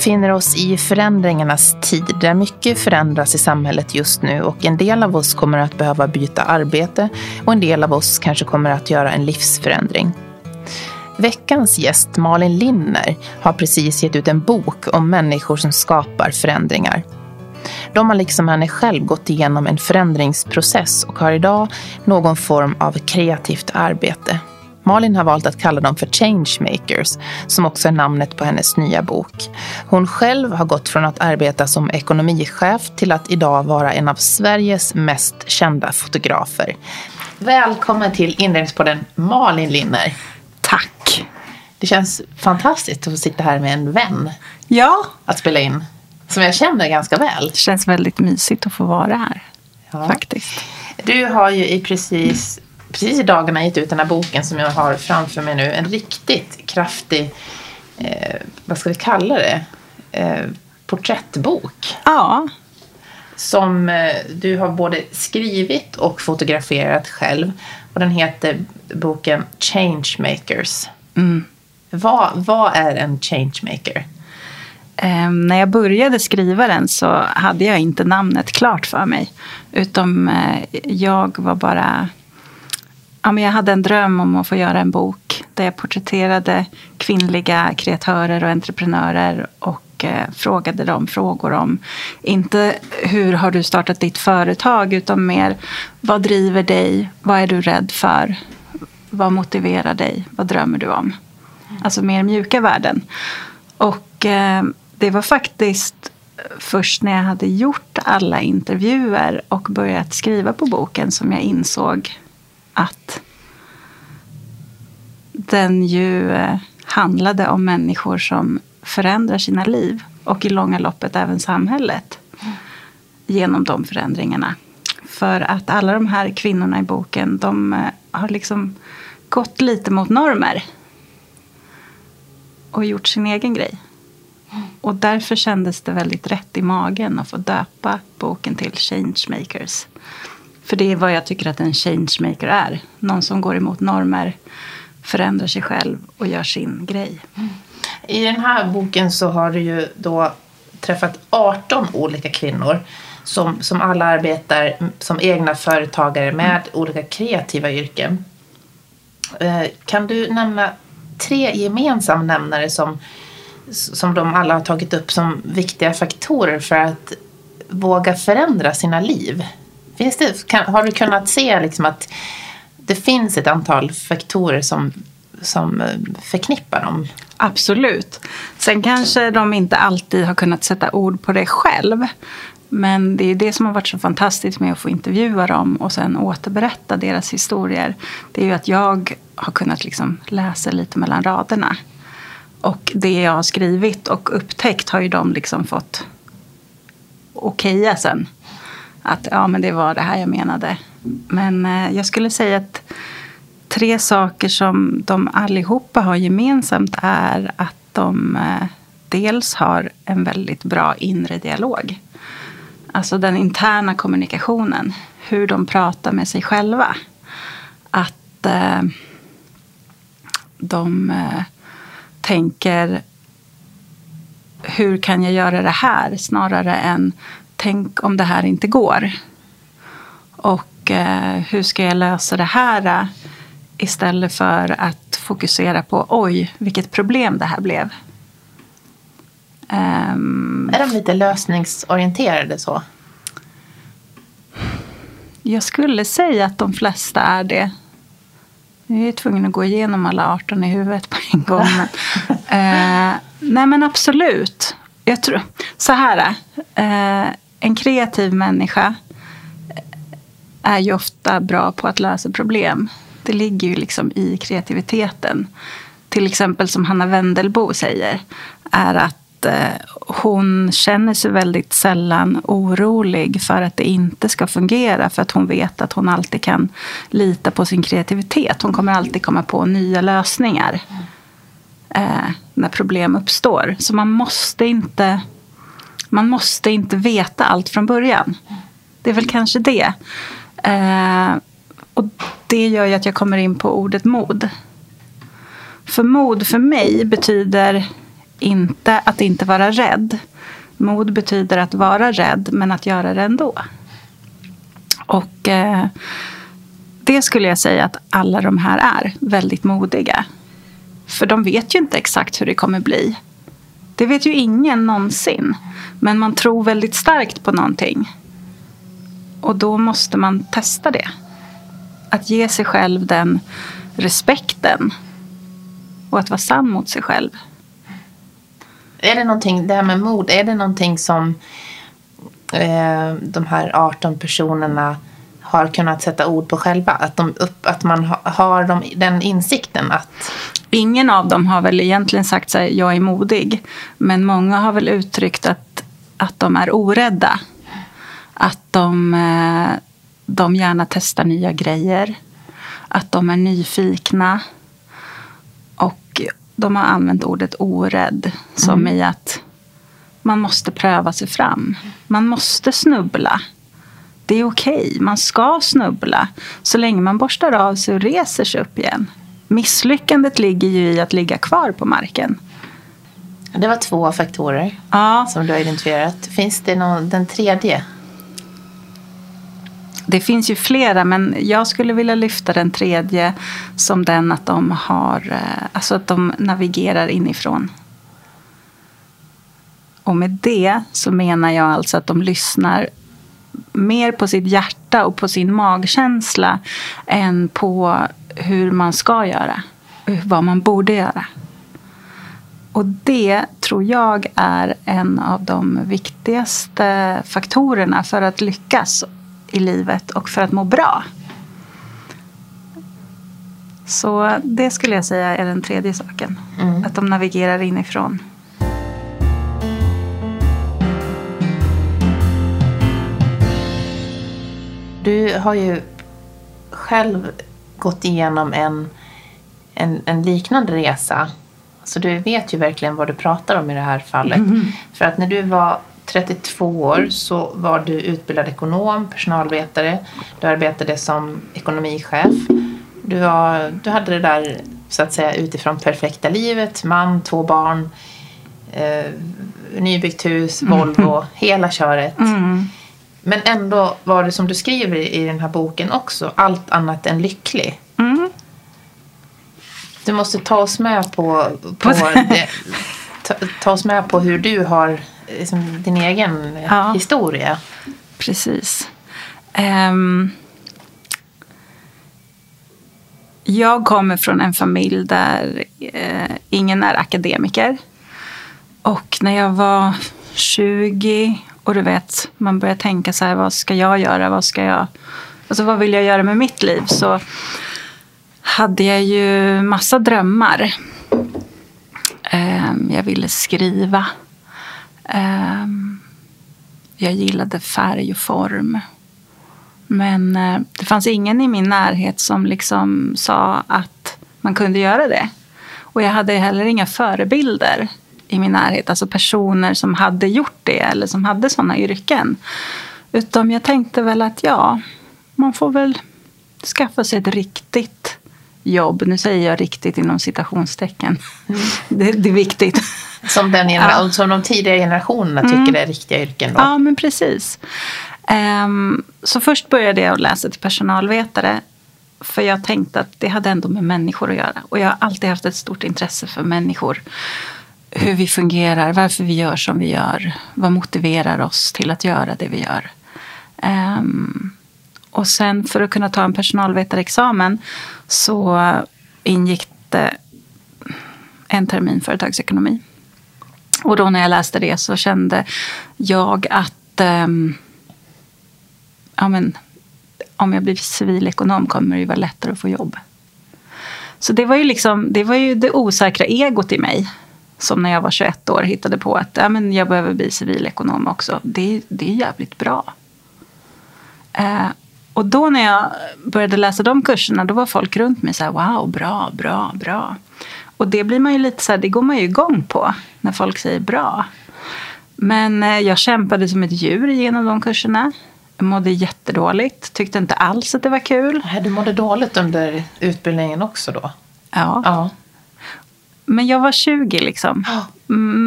Vi befinner oss i förändringarnas tid där mycket förändras i samhället just nu och en del av oss kommer att behöva byta arbete och en del av oss kanske kommer att göra en livsförändring. Veckans gäst Malin Linner har precis gett ut en bok om människor som skapar förändringar. De har liksom henne själv gått igenom en förändringsprocess och har idag någon form av kreativt arbete. Malin har valt att kalla dem för changemakers, som också är namnet på hennes nya bok. Hon själv har gått från att arbeta som ekonomichef till att idag vara en av Sveriges mest kända fotografer. Välkommen till Inredningspodden Malin Linner. Tack. Det känns fantastiskt att få sitta här med en vän Ja, att spela in. Som jag känner ganska väl. det känns väldigt mysigt att få vara här. Ja. Faktiskt. Du har ju i precis, precis i dagarna gett ut den här boken som jag har framför mig nu. En riktigt kraftig, eh, vad ska vi kalla det? Eh, porträttbok. Ja, Som eh, du har både skrivit och fotograferat själv. Och den heter boken Changemakers. Mm. Vad, vad är en changemaker? Ehm, när jag började skriva den så hade jag inte namnet klart för mig. Utom eh, jag var bara... Ja, men jag hade en dröm om att få göra en bok där jag porträtterade kvinnliga kreatörer och entreprenörer och eh, frågade dem frågor om, inte hur har du startat ditt företag, utan mer vad driver dig, vad är du rädd för, vad motiverar dig, vad drömmer du om? Alltså mer mjuka värden. Och eh, det var faktiskt först när jag hade gjort alla intervjuer och börjat skriva på boken som jag insåg att den ju eh, handlade om människor som förändrar sina liv och i långa loppet även samhället genom de förändringarna. För att alla de här kvinnorna i boken de eh, har liksom gått lite mot normer och gjort sin egen grej. Och därför kändes det väldigt rätt i magen att få döpa boken till Changemakers. För det är vad jag tycker att en changemaker är. Någon som går emot normer, förändrar sig själv och gör sin grej. I den här boken så har du ju då träffat 18 olika kvinnor som, som alla arbetar som egna företagare med olika kreativa yrken. Eh, Kan du nämna tre gemensamma nämnare som, som de alla har tagit upp som viktiga faktorer för att våga förändra sina liv? Finns det, kan, har du kunnat se liksom att det finns ett antal faktorer som, som eh, förknippar dem? Absolut. Sen kanske de inte alltid har kunnat sätta ord på det själv. Men det är det som har varit så fantastiskt med att få intervjua dem och sen återberätta deras historier. Det är ju att jag har kunnat liksom läsa lite mellan raderna. Och det jag har skrivit och upptäckt har ju de liksom fått okeja sen. Att ja, men det var det här jag menade. Men eh, jag skulle säga att tre saker som de allihopa har gemensamt är att de eh, dels har en väldigt bra inre dialog. Alltså den interna kommunikationen. Hur de pratar med sig själva. Att eh, de eh, tänker hur kan jag göra det här snarare än tänk om det här inte går. Och eh, hur ska jag lösa det här eh, istället för att fokusera på oj, vilket problem det här blev. Ehm, Är de lite lösningsorienterade så? jag skulle säga att de flesta är det. Jag är tvungen att gå igenom alla 18 i huvudet på en gång. Eh, nej men absolut. Jag tror, så här. Eh, en kreativ människa är ju ofta bra på att lösa problem. Det ligger ju liksom i kreativiteten. Till exempel som Hanna Wendelbo säger. Är att eh, hon känner sig väldigt sällan orolig för att det inte ska fungera. För att hon vet att hon alltid kan lita på sin kreativitet. Hon kommer alltid komma på nya lösningar. Eh, när problem uppstår. Så man måste inte man måste inte veta allt från början. Det är väl kanske det. Eh, och det gör ju att jag kommer in på ordet mod. För mod för mig betyder inte att inte vara rädd. Mod betyder att vara rädd, men att göra det ändå. Och eh, det skulle jag säga att alla de här är väldigt modiga. För de vet ju inte exakt hur det kommer bli. Det vet ju ingen någonsin. Men man tror väldigt starkt på någonting. Och då måste man testa det. Att ge sig själv den respekten. Och att vara sann mot sig själv. Är det någonting, det här med mod, är det någonting som eh, de här 18 personerna har kunnat sätta ord på själva? Att, de upp, att man ha, har de, den insikten att... Ingen av dem har väl egentligen sagt att jag är modig. Men många har väl uttryckt att, att de är orädda. Att de, eh, de gärna testar nya grejer. Att de är nyfikna. Och de har använt ordet orädd som mm. i att man måste pröva sig fram. Man måste snubbla. Det är okej, okay. man ska snubbla så länge man borstar av sig och reser sig upp igen. Misslyckandet ligger ju i att ligga kvar på marken. Det var två faktorer ja. som du har identifierat. Finns det någon, den tredje? Det finns ju flera, men jag skulle vilja lyfta den tredje som den att de har, eh, alltså att de navigerar inifrån. Och med det så menar jag alltså att de lyssnar mer på sitt hjärta och på sin magkänsla än på hur man ska göra. Vad man borde göra. Och det tror jag är en av de viktigaste faktorerna för att lyckas i livet och för att må bra. Så det skulle jag säga är den tredje saken. Mm. Att de navigerar inifrån. Du har ju själv gått igenom en, en, en, liknande resa. Så du vet ju verkligen vad du pratar om i det här fallet. Mm. För att när du var 32 år så var du utbildad ekonom, personalvetare. Du arbetade som ekonomichef. Du, var, du hade det där så att säga utifrån perfekta livet. Man, två barn, eh, nybyggt hus, Volvo, mm. hela köret. Mm. Men ändå var det som du skriver i den här boken också, allt annat än lycklig. Mm. Du måste ta oss med på, på det, ta, ta, oss med på hur du har liksom, din egen ja. historia. Precis. Um, jag kommer från en familj där uh, ingen är akademiker. Och när jag var 20 och du vet, man börjar tänka så här, vad ska jag göra? Vad ska jag... Alltså vad vill jag göra med mitt liv? Så hade jag ju massa drömmar. Ehm, jag ville skriva. Ehm, jag gillade färg och form. Men eh, det fanns ingen i min närhet som liksom sa att man kunde göra det. Och jag hade heller inga förebilder i min närhet. Alltså personer som hade gjort det eller som hade sådana yrken. Utan jag tänkte väl att ja, man får väl skaffa sig ett riktigt jobb. Nu säger jag riktigt inom citationstecken. Mm. Det, det, är viktigt. Som, den genera- ja. som de tidigare generationerna tycker mm. är riktiga yrken. Då. Ja, men precis. Um, så först började jag läsa till personalvetare. För jag tänkte att det hade ändå med människor att göra. Och jag har alltid haft ett stort intresse för människor hur vi fungerar, varför vi gör som vi gör. Vad motiverar oss till att göra det vi gör. Um, och sen för att kunna ta en personalvetarexamen så ingick det en termin företagsekonomi. Och då när jag läste det så kände jag att um, ja, men, om jag blir civilekonom kommer det ju vara lättare att få jobb. Så det var ju, liksom, det, var ju det osäkra egot i mig som när jag var 21 år hittade på att ja, men jag behöver bli civilekonom också. Det, det är jävligt bra. Eh, och då när jag började läsa de kurserna då var folk runt mig så här wow, bra, bra, bra. Och det blir man ju lite så här, det går man ju igång på när folk säger bra. Men eh, jag kämpade som ett djur genom de kurserna. Jag mådde jättedåligt, tyckte inte alls att det var kul. Du mådde dåligt under utbildningen också då? Ja. ja. Men jag var 20 liksom.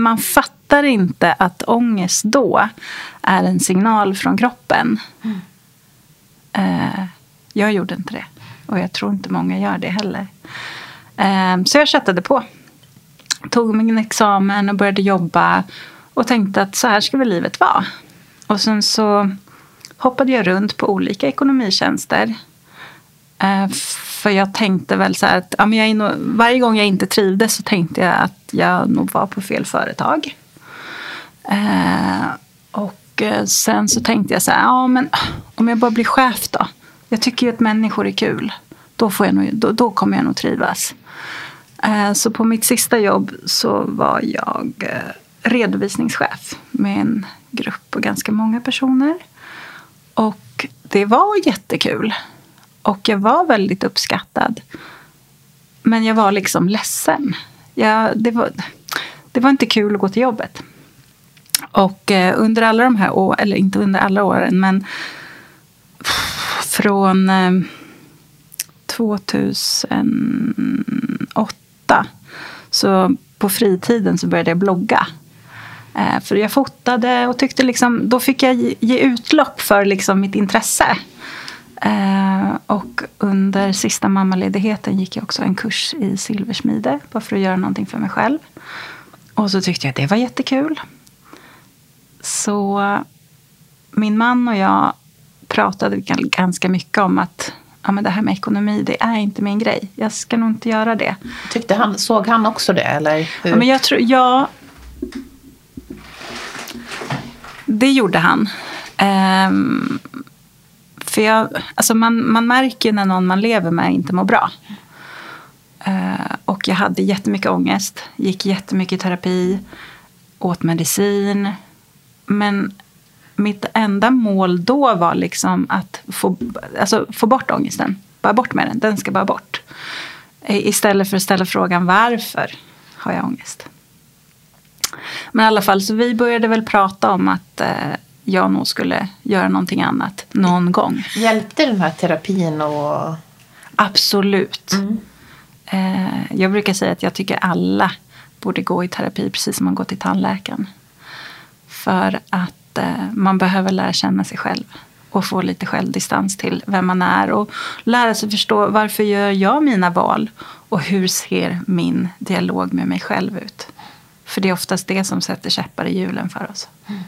Man fattar inte att ångest då är en signal från kroppen. Mm. Eh, jag gjorde inte det. Och jag tror inte många gör det heller. Eh, så jag köttade på. Tog min examen och började jobba. Och tänkte att så här ska väl livet vara. Och sen så hoppade jag runt på olika ekonomitjänster. Eh, för jag tänkte väl så här att ja, men jag nog, varje gång jag inte trivdes så tänkte jag att jag nog var på fel företag. Eh, och eh, sen så tänkte jag så här, ja men om jag bara blir chef då. Jag tycker ju att människor är kul. Då, får jag nog, då, då kommer jag nog trivas. Eh, så på mitt sista jobb så var jag eh, redovisningschef med en grupp på ganska många personer. Och det var jättekul. Och jag var väldigt uppskattad. Men jag var liksom ledsen. Jag, det, var, det var inte kul att gå till jobbet. Och eh, under alla de här åren, eller inte under alla åren, men från eh, 2008 så på fritiden så började jag blogga. Eh, för jag fotade och tyckte liksom, då fick jag ge utlopp för liksom mitt intresse. Eh, och under sista mammaledigheten gick jag också en kurs i silversmide. Bara för att göra någonting för mig själv. Och så tyckte jag att det var jättekul. Så min man och jag pratade ganska mycket om att ja, men det här med ekonomi, det är inte min grej. Jag ska nog inte göra det. Tyckte han, såg han också det? Eller Ja, men jag tror, ja, det gjorde han. Um, för jag, alltså man, man märker när någon man lever med inte mår bra. Uh, och jag hade jättemycket ångest, gick jättemycket i terapi, åt medicin. Men mitt enda mål då var liksom att få, alltså få bort ångesten. Bara bort med den, den ska bara bort. Eh, istället för att ställa frågan varför har jag ångest? Men i alla fall, så vi började väl prata om att eh, jag nog skulle göra någonting annat någon gång. Hjälpte den här terapin? Och... Absolut. Mm. Eh, jag brukar säga att jag tycker alla borde gå i terapi precis som man går till tandläkaren. För att eh, man behöver lära känna sig själv och få lite självdistans till vem man är och lära sig förstå varför gör jag mina val och hur ser min dialog med mig själv ut. För det är oftast det som sätter käppar i hjulen för oss. Mm.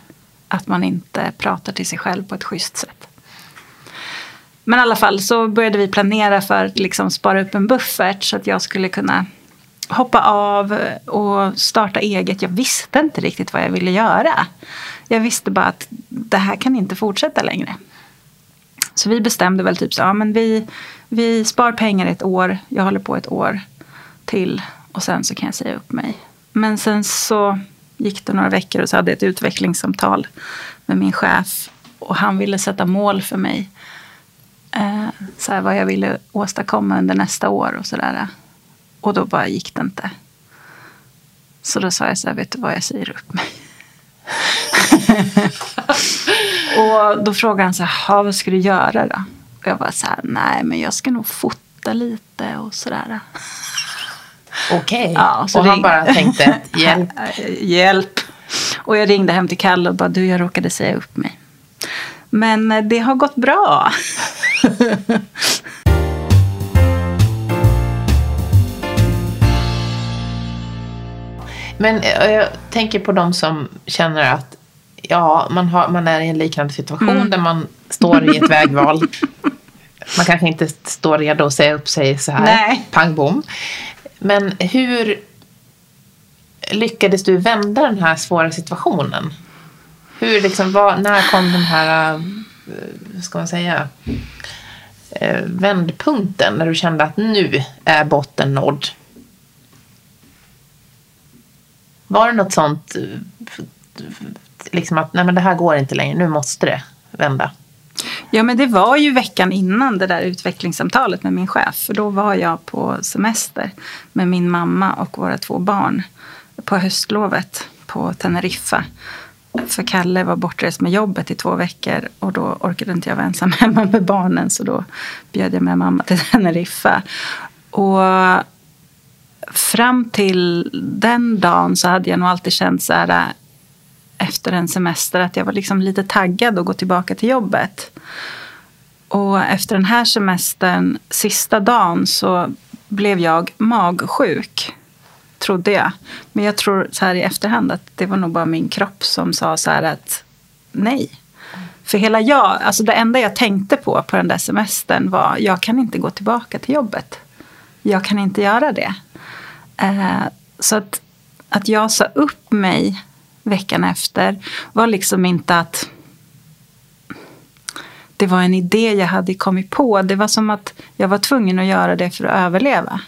Att man inte pratar till sig själv på ett schysst sätt. Men i alla fall så började vi planera för att liksom spara upp en buffert så att jag skulle kunna hoppa av och starta eget. Jag visste inte riktigt vad jag ville göra. Jag visste bara att det här kan inte fortsätta längre. Så vi bestämde väl typ så, ja men vi, vi spar pengar ett år, jag håller på ett år till och sen så kan jag säga upp mig. Men sen så gick det några veckor och så hade jag ett utvecklingssamtal med min chef. Och han ville sätta mål för mig. Eh, så här, vad jag ville åstadkomma under nästa år och sådär. Och då bara gick det inte. Så då sa jag så här, vet du vad, jag säger upp mig. och då frågade han så här, vad ska du göra då? Och jag bara så här, nej men jag ska nog fota lite och sådär. Okej. Okay. Ja, och han bara tänkte hjälp. hjälp. Och jag ringde hem till Kalle och bara du jag råkade säga upp mig. Men eh, det har gått bra. Men eh, jag tänker på de som känner att ja, man, har, man är i en liknande situation mm. där man står i ett vägval. Man kanske inte står redo att säga upp sig så här, Nej. pang bom. Men hur lyckades du vända den här svåra situationen? Hur liksom, var, när kom den här, vad ska man säga, eh, vändpunkten när du kände att nu är botten nådd? Var det något sånt, eh, liksom att nej men det här går inte längre, nu måste det vända? Ja, men det var ju veckan innan det där utvecklingssamtalet med min chef. För då var jag på semester med min mamma och våra två barn på höstlovet på Teneriffa. För Kalle var bortrest med jobbet i två veckor och då orkade inte jag vara ensam hemma med barnen så då bjöd jag med mamma till Teneriffa. Och fram till den dagen så hade jag nog alltid känt så här efter en semester att jag var liksom lite taggad att gå tillbaka till jobbet. Och efter den här semestern, sista dagen, så blev jag magsjuk. Trodde jag. Men jag tror så här i efterhand att det var nog bara min kropp som sa så här att nej. För hela jag, alltså det enda jag tänkte på på den där semestern var jag kan inte gå tillbaka till jobbet. Jag kan inte göra det. Eh, så att, att jag sa upp mig veckan efter var liksom inte att det var en idé jag hade kommit på. Det var som att jag var tvungen att göra det för att överleva.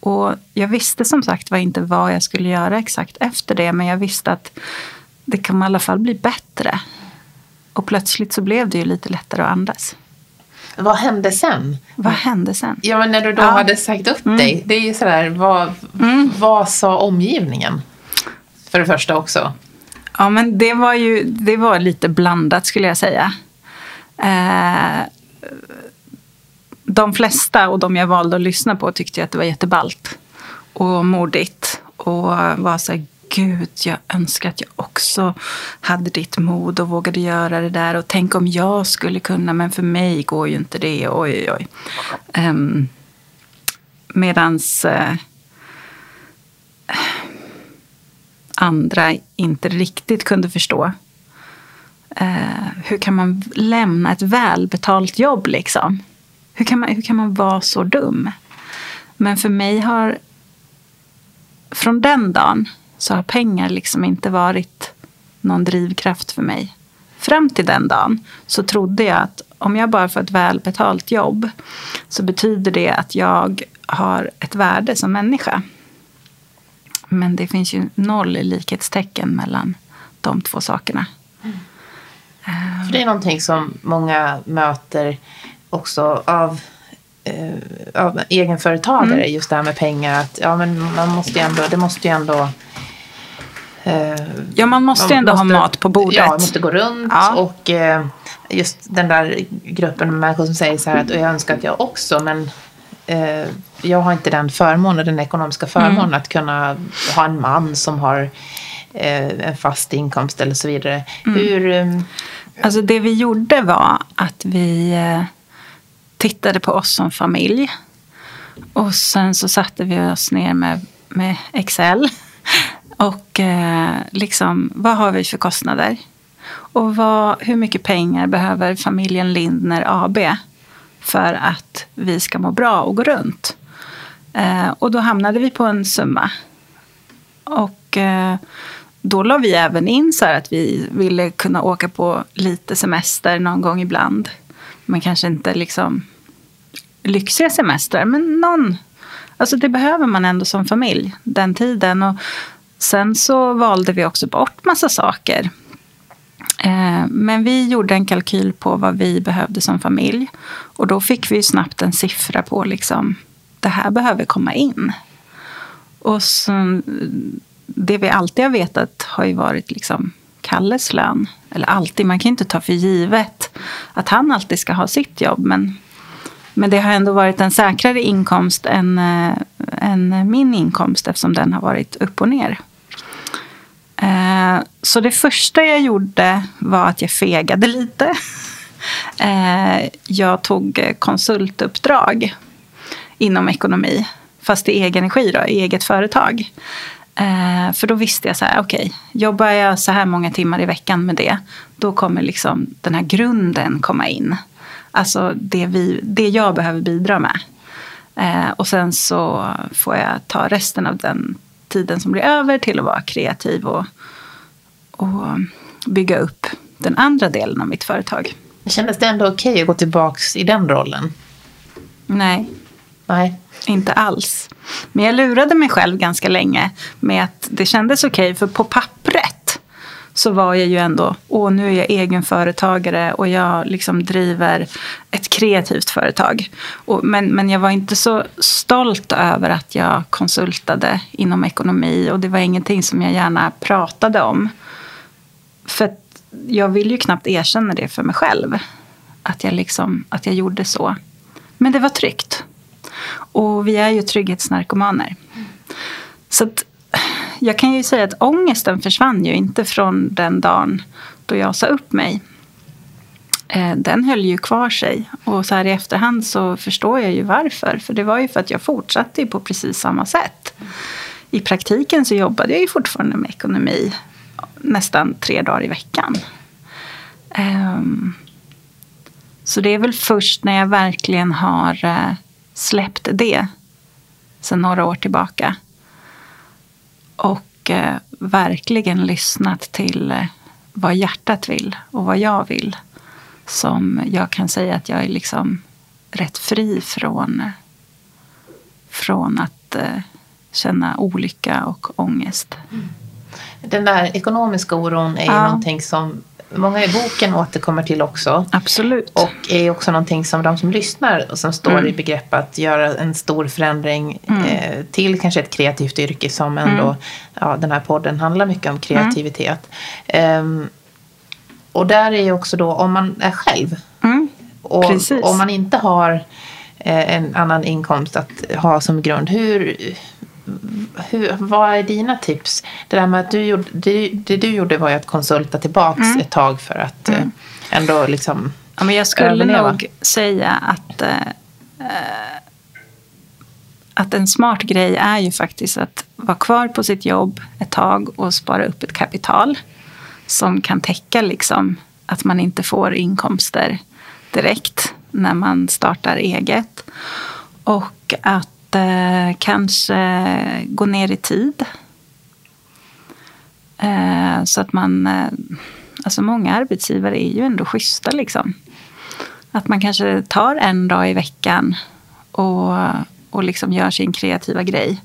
Och jag visste som sagt var inte vad jag skulle göra exakt efter det. Men jag visste att det kan i alla fall bli bättre. Och plötsligt så blev det ju lite lättare att andas. Vad hände sen? Vad hände sen? Ja, men när du då Ja. hade sagt upp Mm. dig. Det är ju sådär, vad, Mm. vad sa omgivningen? För det första också. Ja, men det var ju det var lite blandat skulle jag säga. Eh, de flesta och de jag valde att lyssna på tyckte att det var jätteballt och modigt. Och var så här, gud, jag önskar att jag också hade ditt mod och vågade göra det där. Och tänk om jag skulle kunna, men för mig går ju inte det. Oj, oj, oj. Um, medans eh, andra inte riktigt kunde förstå. Eh, hur kan man lämna ett välbetalt jobb liksom? Hur kan, man, hur kan man vara så dum? Men för mig har, från den dagen, så har pengar liksom inte varit någon drivkraft för mig. Fram till den dagen så trodde jag att om jag bara får ett välbetalt jobb så betyder det att jag har ett värde som människa. Men det finns ju noll likhetstecken mellan de två sakerna. För det är någonting som många möter också av, eh, av egenföretagare. Mm. Just det här med pengar. Att, ja, men man måste ju ändå, det måste ju ändå... eh, Ja, man måste ju ändå ha mat på bordet. Ja, det måste gå runt. Ja. Och eh, just den där gruppen människor som säger så här att "Och jag önskar att jag också, men eh, jag har inte den förmånen, den ekonomiska förmånen Mm. att kunna ha en man som har eh, en fast inkomst eller så vidare. Mm. Hur... eh, Alltså det vi gjorde var att vi eh, tittade på oss som familj. Och sen så satte vi oss ner med, med Excel. Och eh, liksom, vad har vi för kostnader? Och vad, hur mycket pengar behöver familjen Lindner AB för att vi ska må bra och gå runt? Eh, och då hamnade vi på en summa. Och eh, då la vi även in så här att vi ville kunna åka på lite semester någon gång ibland. Men kanske inte liksom lyxiga semestrar, men någon. Alltså det behöver man ändå som familj den tiden. Och sen så valde vi också bort massa saker. Eh, men vi gjorde en kalkyl på vad vi behövde som familj. Och då fick vi snabbt en siffra på liksom, det här behöver komma in. Och så, det vi alltid har vetat har ju varit liksom Kalles lön. Eller alltid, man kan inte ta för givet att han alltid ska ha sitt jobb. Men, men det har ändå varit en säkrare inkomst än, eh, än min inkomst eftersom den har varit upp och ner. Eh, Så det första jag gjorde var att jag fegade lite. Eh, Jag tog konsultuppdrag inom ekonomi. Fast i egen regi, då, i eget företag. Eh, För då visste jag så här, okej, jobbar jag så här många timmar i veckan med det, då kommer liksom den här grunden komma in. Alltså det, vi, det jag behöver bidra med. Eh, Och sen så får jag ta resten av den tiden som blir över till att vara kreativ och, och bygga upp den andra delen av mitt företag. Kändes det ändå okej att gå tillbaks i den rollen? Nej, Nej. Inte alls. Men jag lurade mig själv ganska länge med att det kändes okej. för på pappret så var jag ju ändå, åh nu är jag egenföretagare och jag liksom driver ett kreativt företag. Och, men, men jag var inte så stolt över att jag konsultade inom ekonomi och det var ingenting som jag gärna pratade om. För jag vill ju knappt erkänna det för mig själv. Att jag, liksom, att jag gjorde så. Men det var tryggt. Och vi är ju trygghetsnarkomaner. Så att, jag kan ju säga att ångesten försvann ju inte från den dagen då jag sa upp mig. Eh, den höll ju kvar sig. Och så här i efterhand så förstår jag ju varför. För det var ju för att jag fortsatte på precis samma sätt. I praktiken så jobbade jag ju fortfarande med ekonomi nästan tre dagar i veckan. Ehm, så det är väl först när jag verkligen har eh, släppt det sen några år tillbaka och uh, verkligen lyssnat till uh, vad hjärtat vill och vad jag vill som jag kan säga att jag är liksom rätt fri från, från att känna olycka och ångest. Mm. Den där ekonomiska oron är ja. ju någonting som många i boken återkommer till också. Absolut. Och är också någonting som de som lyssnar och som står mm. i begrepp att göra en stor förändring mm. eh, till kanske ett kreativt yrke som ändå, mm. ja den här podden handlar mycket om kreativitet. Um, och där är ju också då om man är själv mm. och om man inte har eh, en annan inkomst att ha som grund. Hur, hur, vad är dina tips? Det där med att du gjorde, det, det du gjorde var ju att konsulta tillbaks mm. ett tag för att mm. eh, ändå liksom ja, men Jag skulle överleva. nog säga att, eh, att en smart grej är ju faktiskt att vara kvar på sitt jobb ett tag och spara upp ett kapital som kan täcka liksom att man inte får inkomster direkt när man startar eget. Och att eh, kanske gå ner i tid. Eh, så att man... Eh, alltså många arbetsgivare är ju ändå schyssta liksom. Att man kanske tar en dag i veckan och, och liksom gör sin kreativa grej.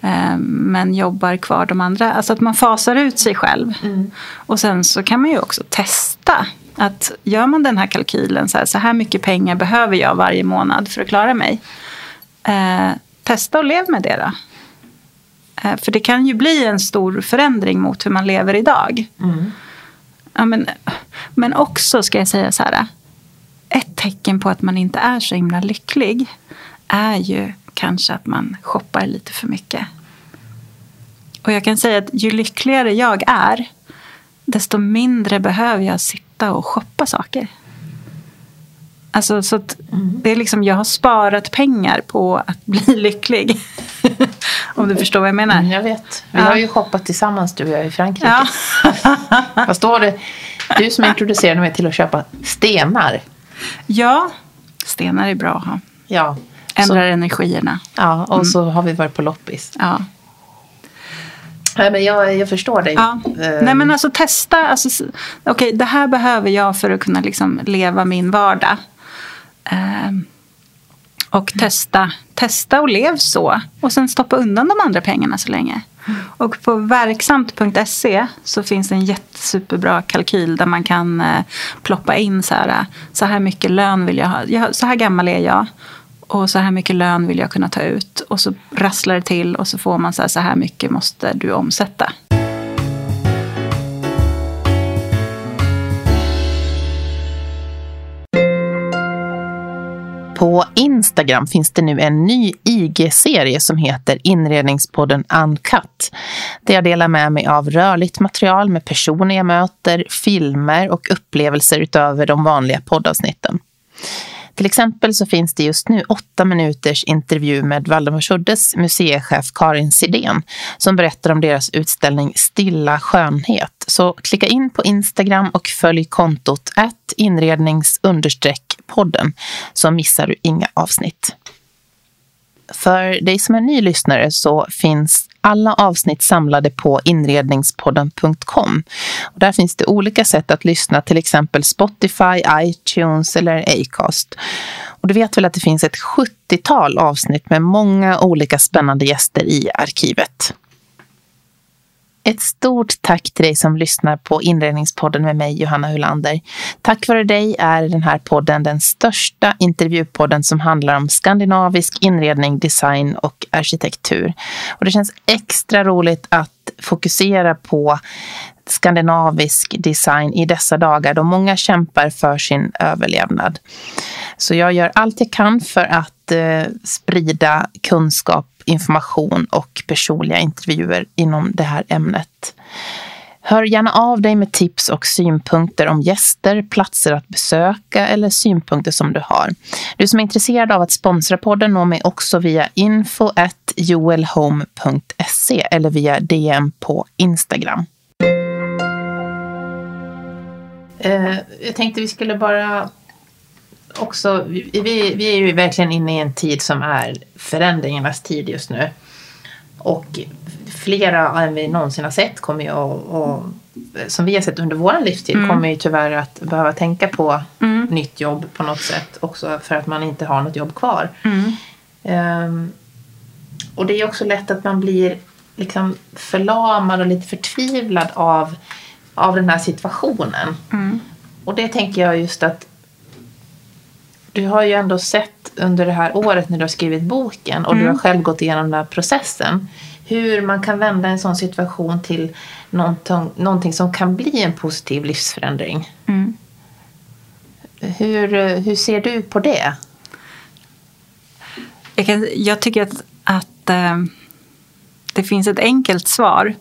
Eh, men jobbar kvar de andra. Alltså att man fasar ut sig själv. Mm. Och sen så kan man ju också testa. Att gör man den här kalkylen, så här, så här mycket pengar behöver jag varje månad för att klara mig. Eh, testa och lev med det då. Eh, för det kan ju bli en stor förändring mot hur man lever idag. Mm. Ja, men, men också ska jag säga så här. Ett tecken på att man inte är så himla lycklig är ju kanske att man shoppar lite för mycket. Och jag kan säga att ju lyckligare jag är desto mindre behöver jag sitta och shoppa saker. Alltså, så mm. det är liksom, jag har sparat pengar på att bli lycklig. Om du förstår vad jag menar. Mm, jag vet. Vi ja. har ju shoppat tillsammans du och jag i Frankrike. Ja. Vad står det? Du som introducerade mig till att köpa stenar. Ja, stenar är bra att ha. Ja. Ändrar så, energierna. Ja, och mm. så har vi varit på loppis. Ja. Nej, men jag, jag förstår dig. Ja. Nej, men alltså testa. Alltså, Okej, okay, det här behöver jag för att kunna liksom leva min vardag. Ehm, och testa, testa och lev så. Och sen stoppa undan de andra pengarna så länge. Mm. Och på verksamt.se så finns en jättesuperbra kalkyl där man kan eh, ploppa in så här, så här mycket lön vill jag ha. Så här gammal är jag. Och så här mycket lön vill jag kunna ta ut. Och så rasslar det till och så får man så här, så här mycket måste du omsätta. På Instagram finns det nu en ny IG-serie som heter Inredningspodden Uncut. Där jag delar med mig av rörligt material med personer jag möter, filmer och upplevelser utöver de vanliga poddavsnitten. Till exempel så finns det just nu åtta minuters intervju med Valdemarsuddes museichef Karin Sidén som berättar om deras utställning Stilla skönhet. Så klicka in på Instagram och följ kontot att inrednings podden så missar du inga avsnitt. För dig som är ny lyssnare så finns alla avsnitt samlade på inredningspodden.com. Och där finns det olika sätt att lyssna, till exempel Spotify, iTunes eller Acast. Och du vet väl att det finns ett 70-tal avsnitt med många olika spännande gäster i arkivet. Ett stort tack till dig som lyssnar på Inredningspodden med mig, Johanna Hulander. Tack vare dig är den här podden den största intervjupodden som handlar om skandinavisk inredning, design och arkitektur. Och det känns extra roligt att fokusera på skandinavisk design i dessa dagar då många kämpar för sin överlevnad. Så jag gör allt jag kan för att eh, sprida kunskap, information och personliga intervjuer inom det här ämnet. Hör gärna av dig med tips och synpunkter om gäster, platser att besöka eller synpunkter som du har. Du som är intresserad av att sponsra podden når mig också via info joelhome.se eller via DM på Instagram. Eh, jag tänkte vi skulle bara också, vi, vi är ju verkligen inne i en tid som är förändringarnas tid just nu. Och flera än vi någonsin har sett kommer ju att, som vi har sett under vår livstid, mm. kommer ju tyvärr att behöva tänka på mm. nytt jobb på något sätt. Också för att man inte har något jobb kvar. Mm. Um, och det är också lätt att man blir liksom förlamad och lite förtvivlad av, av den här situationen. Mm. Och det tänker jag just att du har ju ändå sett under det här året när du har skrivit boken och mm. du har själv gått igenom den här processen hur man kan vända en sån situation till någonting, någonting som kan bli en positiv livsförändring. Mm. Hur, hur ser du på det? Jag, kan, jag tycker att, att äh, det finns ett enkelt svar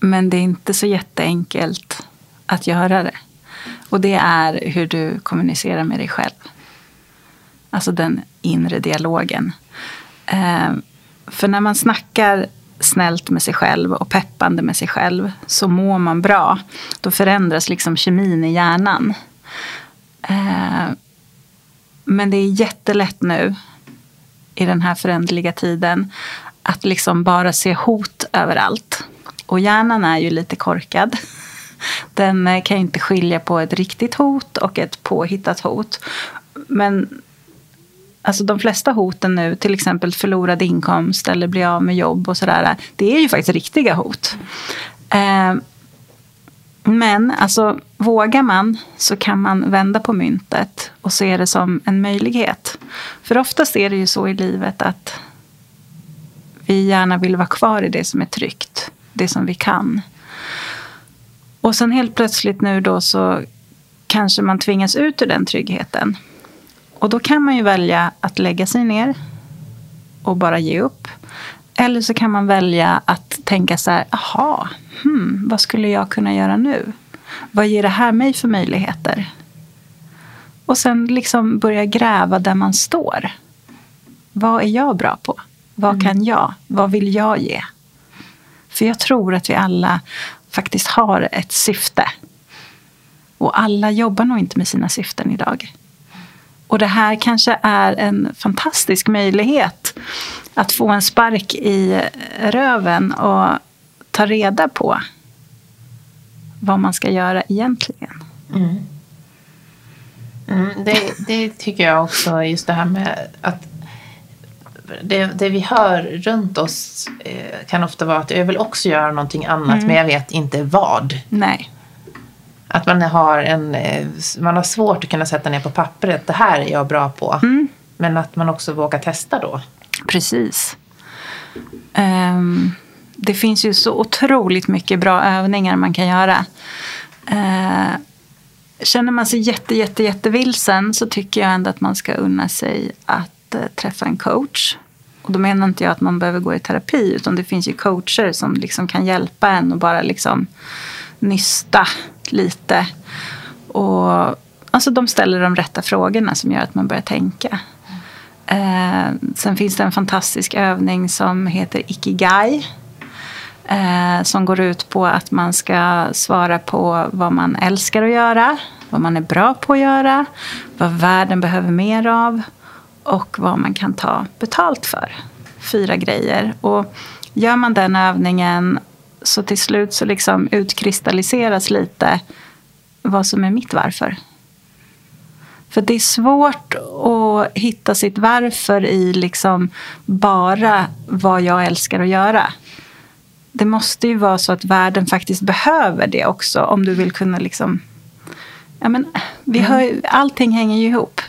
men det är inte så jätteenkelt att göra det. Och det är hur du kommunicerar med dig själv. Alltså den inre dialogen. Eh, för när man snackar snällt med sig själv och peppande med sig själv så mår man bra. Då förändras liksom kemin i hjärnan. Eh, men det är jättelätt nu i den här föränderliga tiden att liksom bara se hot överallt. Och hjärnan är ju lite korkad. Den kan inte skilja på ett riktigt hot och ett påhittat hot. Men Alltså de flesta hoten nu, till exempel förlorad inkomst eller bli av med jobb och sådär. Det är ju faktiskt riktiga hot. Eh, men alltså, vågar man så kan man vända på myntet och se det som en möjlighet. För oftast är det ju så i livet att vi gärna vill vara kvar i det som är tryggt. Det som vi kan. Och sen helt plötsligt nu då så kanske man tvingas ut ur den tryggheten. Och då kan man ju välja att lägga sig ner och bara ge upp. Eller så kan man välja att tänka så här, aha, hmm, vad skulle jag kunna göra nu? Vad ger det här mig för möjligheter? Och sen liksom börja gräva där man står. Vad är jag bra på? Vad mm. kan jag? Vad vill jag ge? För jag tror att vi alla faktiskt har ett syfte. Och alla jobbar nog inte med sina syften idag. Och det här kanske är en fantastisk möjlighet att få en spark i röven och ta reda på vad man ska göra egentligen. Mm. Mm, det, det, tycker jag också, just det här med att det, det vi hör runt oss eh, kan ofta vara att jag vill också göra någonting annat mm. men jag vet inte vad. Nej. Att man har, en, eh, man har svårt att kunna sätta ner på pappret, det här är jag bra på. Mm. Men att man också vågar testa då. Precis. Um, det finns ju så otroligt mycket bra övningar man kan göra. Uh, känner man sig jätte, jätte, jättevilsen så tycker jag ändå att man ska unna sig att uh, träffa en coach. Och då menar inte jag att man behöver gå i terapi utan det finns ju coacher som liksom kan hjälpa en och bara liksom nysta lite. Och, alltså de ställer de rätta frågorna som gör att man börjar tänka. Eh, sen finns det en fantastisk övning som heter Ikigai. Eh, som går ut på att man ska svara på vad man älskar att göra, vad man är bra på att göra, vad världen behöver mer av och vad man kan ta betalt för. Fyra grejer. Och gör man den övningen så till slut så liksom utkristalliseras lite vad som är mitt varför. För det är svårt att hitta sitt varför i liksom bara vad jag älskar att göra. Det måste ju vara så att världen faktiskt behöver det också om du vill kunna liksom... Ja, men vi mm. hör, allting hänger ju ihop.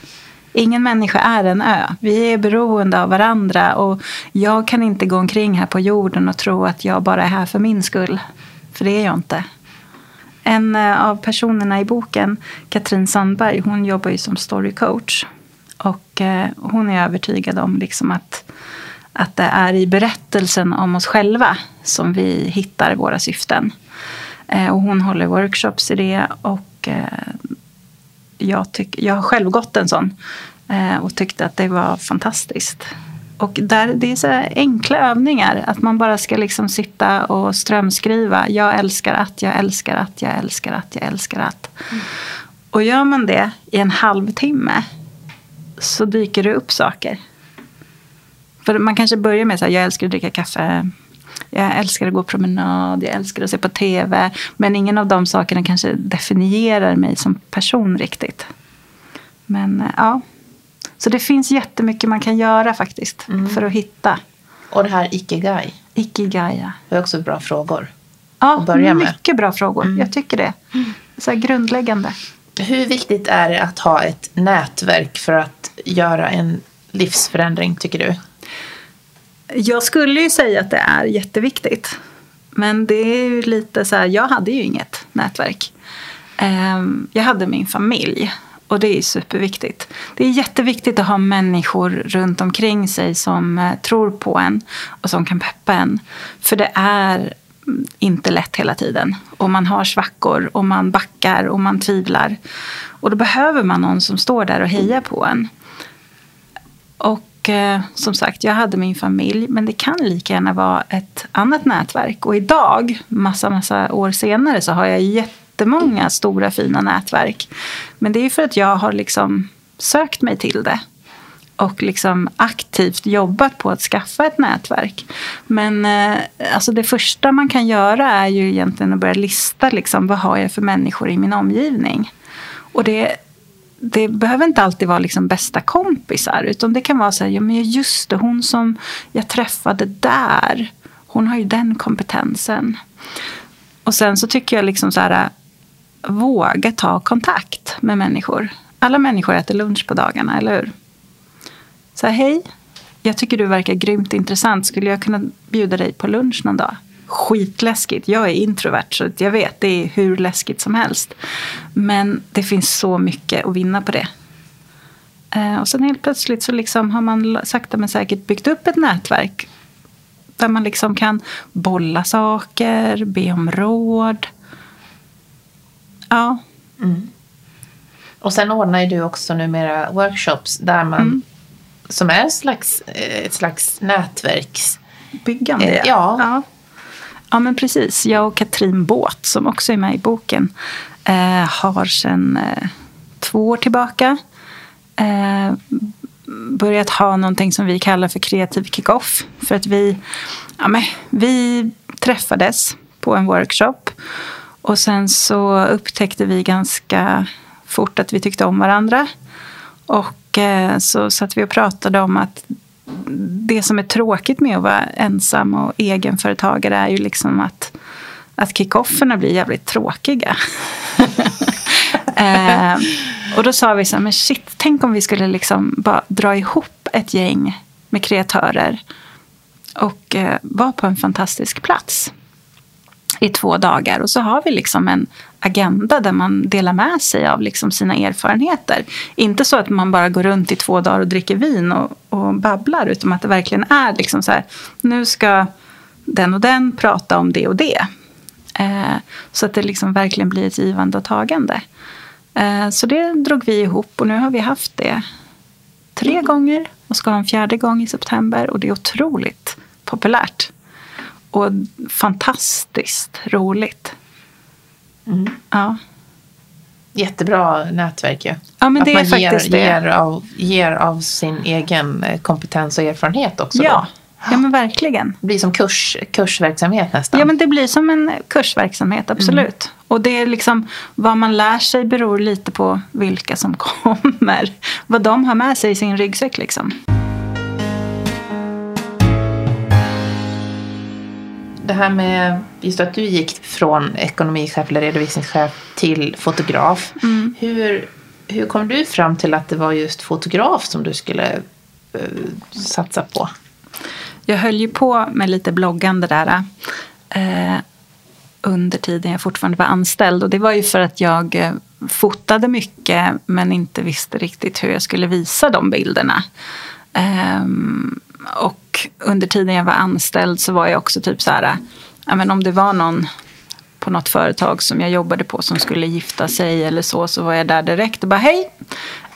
Ingen människa är en ö. Vi är beroende av varandra och jag kan inte gå omkring här på jorden och tro att jag bara är här för min skull. För det är jag inte. En eh, av personerna i boken, Katrin Sandberg, hon jobbar ju som storycoach. Och eh, hon är övertygad om liksom att, att det är i berättelsen om oss själva som vi hittar våra syften. Eh, och hon håller workshops i det. Och jag, tyck, jag har själv gått en sån och tyckte att det var fantastiskt. Och där, det är så enkla övningar. Att man bara ska liksom sitta och strömskriva. Jag älskar att, jag älskar att, jag älskar att, jag älskar att. Mm. Och gör man det i en halvtimme så dyker det upp saker. För man kanske börjar med att jag älskar att dricka kaffe. Jag älskar att gå promenad, jag älskar att se på tv. Men ingen av de sakerna kanske definierar mig som person riktigt. Men eh, ja, så det finns jättemycket man kan göra faktiskt mm. för att hitta. Och det här ikigai. Ikigai, ja. Det är också bra frågor. Ja, mycket bra frågor. Mm. Jag tycker det. Så grundläggande. Hur viktigt är det att ha ett nätverk för att göra en livsförändring, tycker du? Jag skulle ju säga att det är jätteviktigt. Men det är ju lite så här, jag hade ju inget nätverk. Ehm, jag hade min familj och det är superviktigt. Det är jätteviktigt att ha människor runt omkring sig som eh, tror på en och som kan peppa en. För det är mm, inte lätt hela tiden. Och man har svackor och man backar och man tvivlar. Och då behöver man någon som står där och hejar på en. Och eh, som sagt, jag hade min familj. Men det kan lika gärna vara ett annat nätverk. Och idag, massa, massa år senare, så har jag jättemånga stora fina nätverk. Men det är för att jag har liksom sökt mig till det och liksom aktivt jobbat på att skaffa ett nätverk. Men eh, alltså det första man kan göra är ju egentligen att börja lista liksom, vad har jag för människor i min omgivning. Och det, det behöver inte alltid vara liksom bästa kompisar utan det kan vara så här, ja men just det, hon som jag träffade där, hon har ju den kompetensen. Och sen så tycker jag liksom så här, våga ta kontakt med människor. Alla människor äter lunch på dagarna, eller hur? Så här, hej, jag tycker du verkar grymt intressant. Skulle jag kunna bjuda dig på lunch någon dag? Skitläskigt. Jag är introvert så jag vet det är hur läskigt som helst. Men det finns så mycket att vinna på det. Eh, och sen helt plötsligt så liksom har man sakta men säkert byggt upp ett nätverk. Där man liksom kan bolla saker, be om råd. Ja. Mm. Och sen ordnar ju du också numera workshops där man mm. som är ett slags, eh, ett slags nätverksbyggande. Eh, ja. ja. Ja, men precis. Jag och Katrin Båt, som också är med i boken, eh, har sedan eh, två år tillbaka eh, börjat ha någonting som vi kallar för kreativ kick-off. För att vi, ja, men, vi träffades på en workshop och sen så upptäckte vi ganska fort att vi tyckte om varandra. Och eh, så satt vi och pratade om att det som är tråkigt med att vara ensam och egenföretagare är ju liksom att, att kickofferna blir jävligt tråkiga. eh, och då sa vi så här, men shit, tänk om vi skulle liksom bara dra ihop ett gäng med kreatörer och eh, vara på en fantastisk plats i två dagar. Och så har vi liksom en agenda där man delar med sig av liksom sina erfarenheter. Inte så att man bara går runt i två dagar och dricker vin och, och babblar. Utan att det verkligen är liksom så här, nu ska den och den prata om det och det. Eh, så att det liksom verkligen blir ett givande och tagande. Eh, så det drog vi ihop och nu har vi haft det tre mm. gånger och ska ha en fjärde gång i september. Och det är otroligt populärt och fantastiskt roligt. Mm. Ja. Jättebra nätverk ju. Ja, men att det man är ger, faktiskt det. Ger av, ger av sin egen eh, kompetens och erfarenhet också. Ja, då. ja men verkligen. Det blir som kurs, kursverksamhet nästan. Ja, men det blir som en kursverksamhet, absolut. Mm. Och det är liksom, vad man lär sig beror lite på vilka som kommer. Vad de har med sig i sin ryggsäck liksom. Det här med just att du gick från ekonomichef eller redovisningschef till fotograf. Mm. Hur, hur kom du fram till att det var just fotograf som du skulle uh, satsa på? Jag höll ju på med lite bloggande där. Eh, under tiden jag fortfarande var anställd. Och det var ju för att jag eh, fotade mycket men inte visste riktigt hur jag skulle visa de bilderna. Um, och under tiden jag var anställd så var jag också typ så här, ja, men om det var någon på något företag som jag jobbade på som skulle gifta sig eller så, så var jag där direkt och bara hej,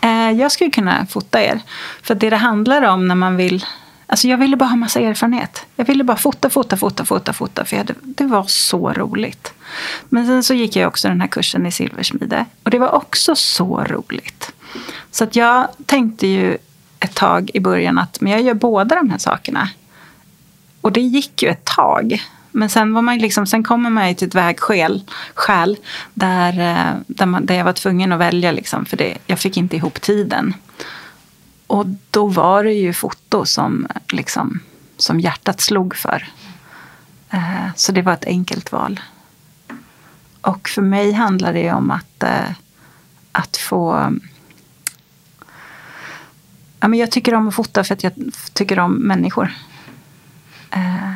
eh, jag skulle kunna fota er. För det det handlar om när man vill Alltså jag ville bara ha massa erfarenhet. Jag ville bara fota, fota, fota, fota, fota. För hade, det var så roligt. Men sen så gick jag också den här kursen i silversmide. Och det var också så roligt. Så att jag tänkte ju ett tag i början att men jag gör båda de här sakerna. Och det gick ju ett tag. Men sen, var man liksom, sen kommer man ju till ett vägskäl skäl, där, eh, där, man, där jag var tvungen att välja. Liksom, för det, jag fick inte ihop tiden. Och då var det ju foto som, liksom, som hjärtat slog för. Eh, så det var ett enkelt val. Och för mig handlar det om att, eh, att få... Ja, men jag tycker om att fota för att jag tycker om människor. Eh,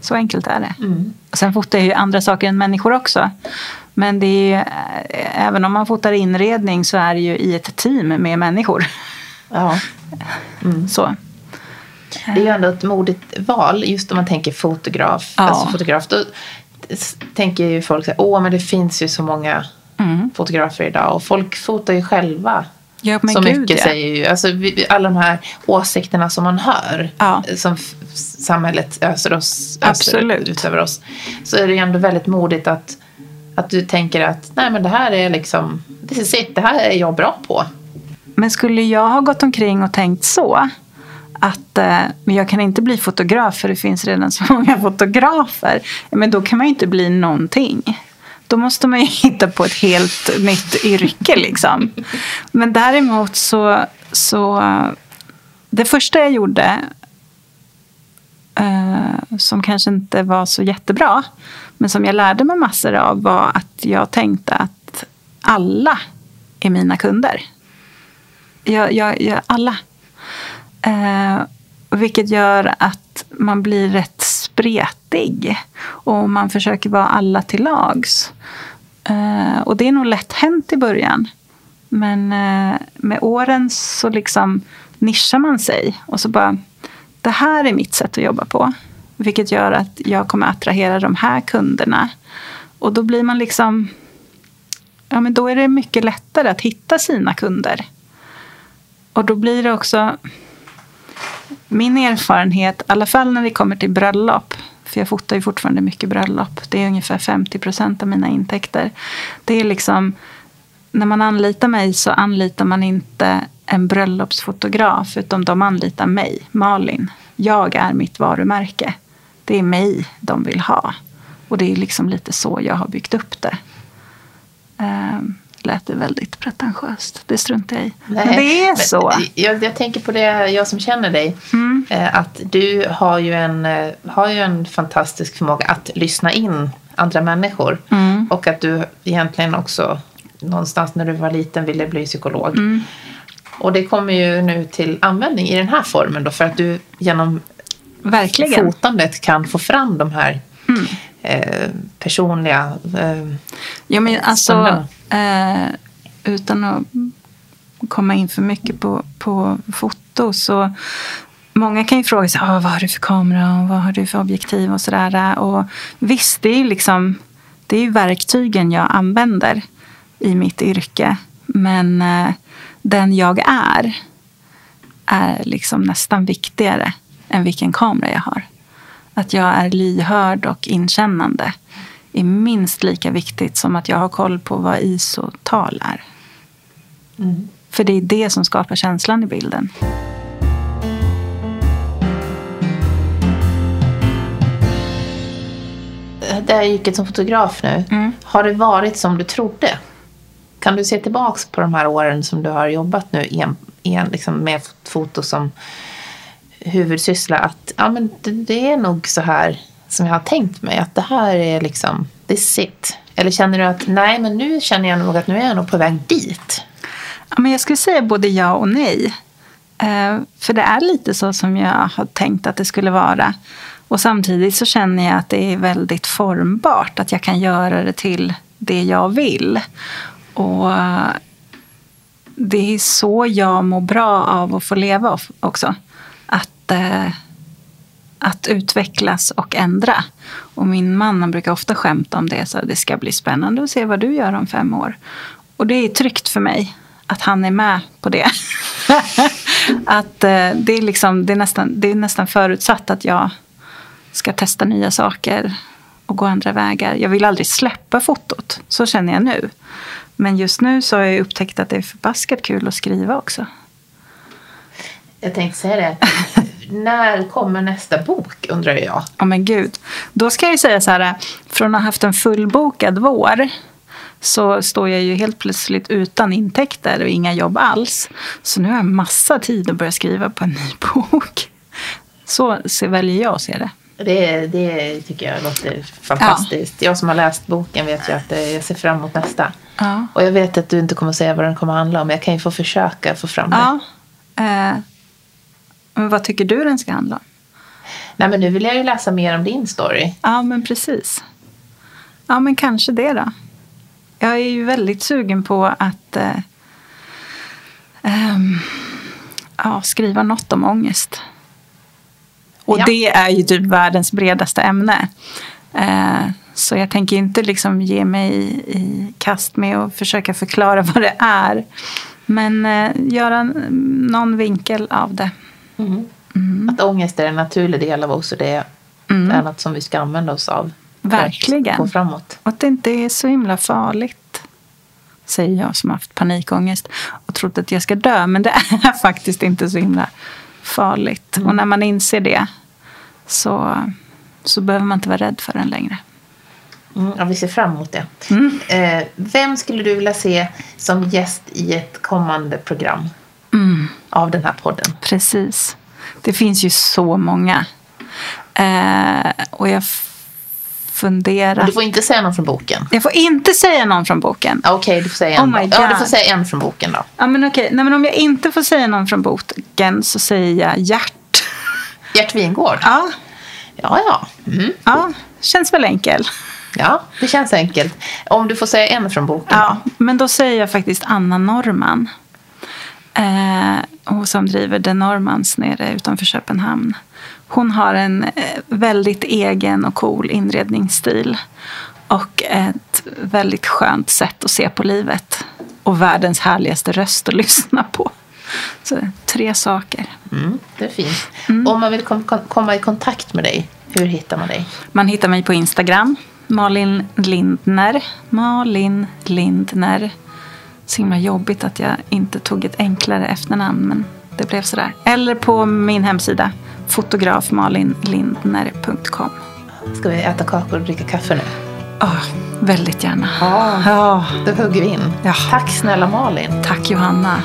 så enkelt är det. Mm. sen fotar jag ju andra saker än människor också. Men det är ju, även om man fotar inredning så är det ju i ett team med människor. Ja. Mm. Så. Det är ju ändå ett modigt val, just om man tänker fotograf. Ja. Alltså fotograf då tänker ju folk att åh, men det finns ju så många mm. fotografer idag. Och folk fotar ju själva. Ja, så Gud, mycket ja. säger ju, alltså, alla de här åsikterna som man hör. Ja. Som samhället öser, oss, öser ut över oss. Så är det ju ändå väldigt modigt att, att du tänker att nej men det här är liksom, det här är jag bra på. Men skulle jag ha gått omkring och tänkt så att eh, jag kan inte bli fotograf för det finns redan så många fotografer. Men då kan man ju inte bli någonting. Då måste man ju hitta på ett helt nytt yrke liksom. Men däremot så, så eh, det första jag gjorde eh, som kanske inte var så jättebra men som jag lärde mig massor av var att jag tänkte att alla är mina kunder. Jag, jag, jag, alla. Eh, vilket gör att man blir rätt spretig. Och man försöker vara alla till lags. Eh, och det är nog lätt hänt i början. Men eh, med åren så liksom nischar man sig. Och så bara, det här är mitt sätt att jobba på. Vilket gör att jag kommer attrahera de här kunderna. Och då blir man liksom... Ja, men då är det mycket lättare att hitta sina kunder. Och då blir det också min erfarenhet, i alla fall när det kommer till bröllop, för jag fotar ju fortfarande mycket bröllop. Det är ungefär 50 procent av mina intäkter. Det är liksom, när man anlitar mig så anlitar man inte en bröllopsfotograf utan de anlitar mig, Malin. Jag är mitt varumärke. Det är mig de vill ha. Och det är liksom lite så jag har byggt upp det. Um, lät det väldigt pretentiöst. Det struntar jag i. Nej, men det är så. Jag, jag, tänker på det, jag som känner dig. Mm. Eh, att du har ju, en, eh, har ju en fantastisk förmåga att lyssna in andra människor. Mm. Och att du egentligen också någonstans när du var liten ville bli psykolog. Mm. Och det kommer ju nu till användning i den här formen då för att du genom Verkligen. fotandet kan få fram de här mm. eh, personliga eh, Ja men alltså Eh, utan att komma in för mycket på, på foto så Många kan ju fråga sig ah, vad har du för kamera och vad har du för objektiv och sådär. Och visst, det är, liksom, det är verktygen jag använder i mitt yrke. Men eh, den jag är är liksom nästan viktigare än vilken kamera jag har. Att jag är lyhörd och inkännande är minst lika viktigt som att jag har koll på vad ISO-tal är. Mm. För det är det som skapar känslan i bilden. Det här yrket som fotograf nu, mm. har det varit som du trodde? Kan du se tillbaka på de här åren som du har jobbat nu en, en, liksom med foto som huvudsyssla? Att ja, men det, det är nog så här som jag har tänkt mig? Att det här är liksom, this it? Eller känner du att nej, men nu känner jag nog att nu är jag nog på väg dit? Ja, men jag skulle säga både ja och nej. Eh, för det är lite så som jag har tänkt att det skulle vara. Och samtidigt så känner jag att det är väldigt formbart. Att jag kan göra det till det jag vill. Och det är så jag mår bra av att få leva också. Att, eh, att utvecklas och ändra. Och min man han brukar ofta skämta om det. Så det ska bli spännande att se vad du gör om fem år. Och det är tryggt för mig att han är med på det. att eh, det, är liksom, det, är nästan, det är nästan förutsatt att jag ska testa nya saker och gå andra vägar. Jag vill aldrig släppa fotot. Så känner jag nu. Men just nu så har jag upptäckt att det är förbaskat kul att skriva också. Jag tänkte säga det. När kommer nästa bok undrar jag. Ja men gud. Då ska jag säga så här. Från att ha haft en fullbokad vår så står jag ju helt plötsligt utan intäkter och inga jobb alls. Så nu har jag massa tid att börja skriva på en ny bok. Så väljer jag att se det. Det, det tycker jag låter fantastiskt. Ja. Jag som har läst boken vet ju att jag ser fram emot nästa. Ja. Och jag vet att du inte kommer säga vad den kommer handla om. Jag kan ju få försöka få fram det. Ja. Eh, men vad tycker du den ska handla om? Nej, men nu vill jag ju läsa mer om din story. Ja, men precis. Ja, men kanske det då. Jag är ju väldigt sugen på att eh, eh, ja, skriva något om ångest. Och ja. det är ju typ världens bredaste ämne. Eh, så jag tänker inte liksom ge mig i kast med att försöka förklara vad det är. Men eh, göra någon vinkel av det. Mm. Mm. Att ångest är en naturlig del av oss och det mm. är något som vi ska använda oss av. Verkligen. Gå framåt. Och att det inte är så himla farligt. Säger jag som haft panikångest och trott att jag ska dö. Men det är faktiskt inte så himla farligt. Mm. Och när man inser det så, så behöver man inte vara rädd för den längre. Mm, ja, vi ser fram emot det. Mm. Eh, vem skulle du vilja se som gäst i ett kommande program mm. av den här podden? Precis. Det finns ju så många. Eh, och jag funderar. Du får inte säga någon från boken. Jag får inte säga någon från boken. Okej, okay, du får säga en. Oh ja, du får säga en från boken då. Ja, men okej. Okay. Nej, men om jag inte får säga någon från boken så säger jag Gert. Gert Wingård? Ja. Ja, ja. Mm. Ja, känns väl enkel. Ja, det känns enkelt. Om du får säga en från boken. Ja, men då säger jag faktiskt Anna Norman. Eh, som driver The Normans nere utanför Köpenhamn. Hon har en eh, väldigt egen och cool inredningsstil. Och ett väldigt skönt sätt att se på livet. Och världens härligaste röst att lyssna på. Så tre saker. Mm, det är fint. Mm. Om man vill kom komma i kontakt med dig, hur hittar man dig? Man hittar mig på Instagram. Malin Lindner. Malin Lindner. Så himla jobbigt att jag inte tog ett enklare efternamn. Men det blev sådär. Eller på min hemsida fotografmalinlindner.com. Ska vi äta kakor och dricka kaffe nu? Oh, väldigt gärna. Ja, ja. då hugger vi in. Ja. Tack snälla Malin. Tack Johanna.